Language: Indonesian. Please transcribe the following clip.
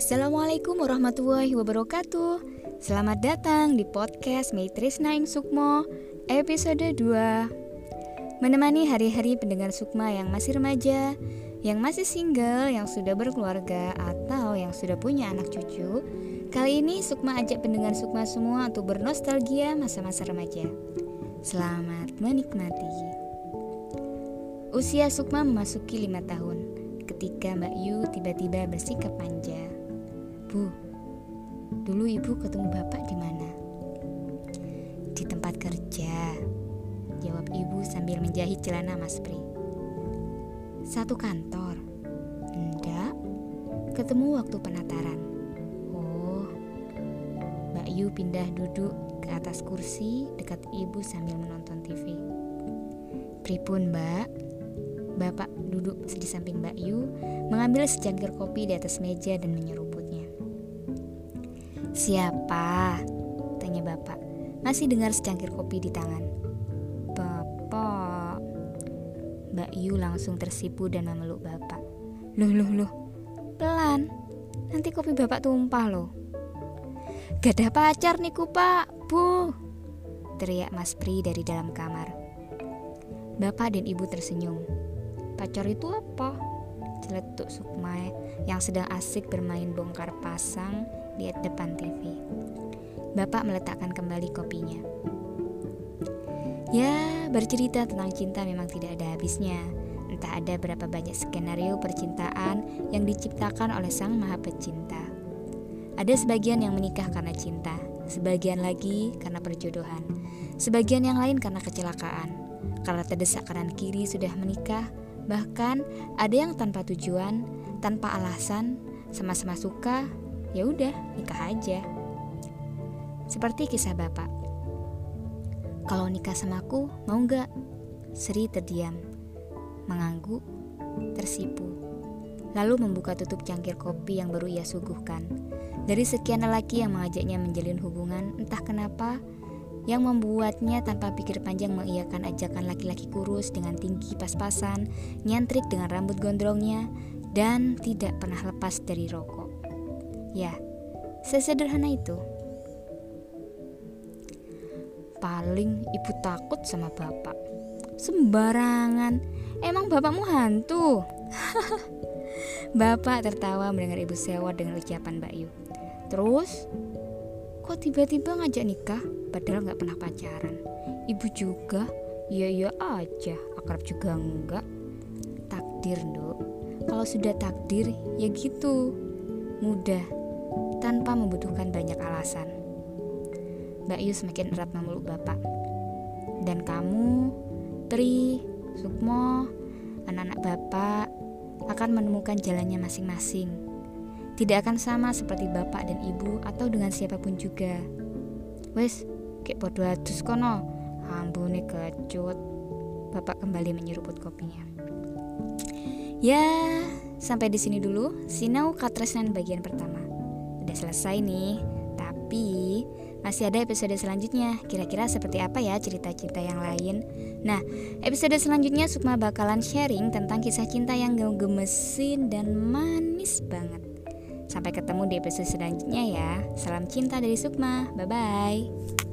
Assalamualaikum warahmatullahi wabarakatuh. Selamat datang di podcast Maitris Naing Sukmo episode 2 Menemani hari-hari pendengar Sukma yang masih remaja Yang masih single, yang sudah berkeluarga Atau yang sudah punya anak cucu Kali ini Sukma ajak pendengar Sukma semua untuk bernostalgia masa-masa remaja. Selamat menikmati. Usia Sukma memasuki lima tahun ketika Mbak Yu tiba-tiba bersikap manja. Bu, dulu ibu ketemu bapak di mana? Di tempat kerja, jawab ibu sambil menjahit celana Mas Pri. Satu kantor? Enggak, ketemu waktu penataran. Oh, Mbak Yu pindah duduk ke atas kursi dekat ibu sambil menonton TV. Pripun, Mbak? Bapak duduk di samping Mbak Yu, mengambil secangkir kopi di atas meja dan menyeruputnya. Siapa? Tanya bapak. Masih dengar secangkir kopi di tangan. Bapak. Mbak Yu langsung tersipu dan memeluk bapak. Loh, loh, loh. Pelan. Nanti kopi bapak tumpah loh. Gak ada pacar nih ku pak, bu. Teriak Mas Pri dari dalam kamar. Bapak dan ibu tersenyum. Pacar itu apa? Celetuk Sukma yang sedang asik bermain bongkar pasang di depan TV. Bapak meletakkan kembali kopinya. Ya, bercerita tentang cinta memang tidak ada habisnya. Entah ada berapa banyak skenario percintaan yang diciptakan oleh Sang Maha Pecinta. Ada sebagian yang menikah karena cinta, sebagian lagi karena perjodohan, sebagian yang lain karena kecelakaan. Karena terdesak kanan kiri sudah menikah, bahkan ada yang tanpa tujuan, tanpa alasan, sama-sama suka, ya udah nikah aja. Seperti kisah bapak. Kalau nikah sama aku, mau nggak? Sri terdiam, mengangguk, tersipu. Lalu membuka tutup cangkir kopi yang baru ia suguhkan. Dari sekian lelaki yang mengajaknya menjalin hubungan, entah kenapa, yang membuatnya tanpa pikir panjang mengiyakan ajakan laki-laki kurus dengan tinggi pas-pasan, nyentrik dengan rambut gondrongnya, dan tidak pernah lepas dari rokok. Ya, sesederhana itu. Paling ibu takut sama bapak. Sembarangan. Emang bapakmu hantu? bapak tertawa mendengar ibu sewa dengan ucapan Mbak Yu. Terus, kok tiba-tiba ngajak nikah padahal nggak pernah pacaran? Ibu juga, iya-iya aja, akrab juga enggak. Takdir, Nduk. Kalau sudah takdir, ya gitu. Mudah, tanpa membutuhkan banyak alasan. Mbak Yu semakin erat memeluk Bapak. Dan kamu, Tri, Sukmo, anak-anak Bapak akan menemukan jalannya masing-masing. Tidak akan sama seperti Bapak dan Ibu atau dengan siapa pun juga. Wes, kayak podo adus kono. Ambune kecut. Bapak kembali menyeruput kopinya. Ya, sampai di sini dulu Sinau Katresnan bagian pertama. Udah selesai nih, tapi masih ada episode selanjutnya. Kira-kira seperti apa ya cerita-cerita yang lain? Nah, episode selanjutnya Sukma bakalan sharing tentang kisah cinta yang gemesin dan manis banget. Sampai ketemu di episode selanjutnya ya. Salam cinta dari Sukma. Bye bye.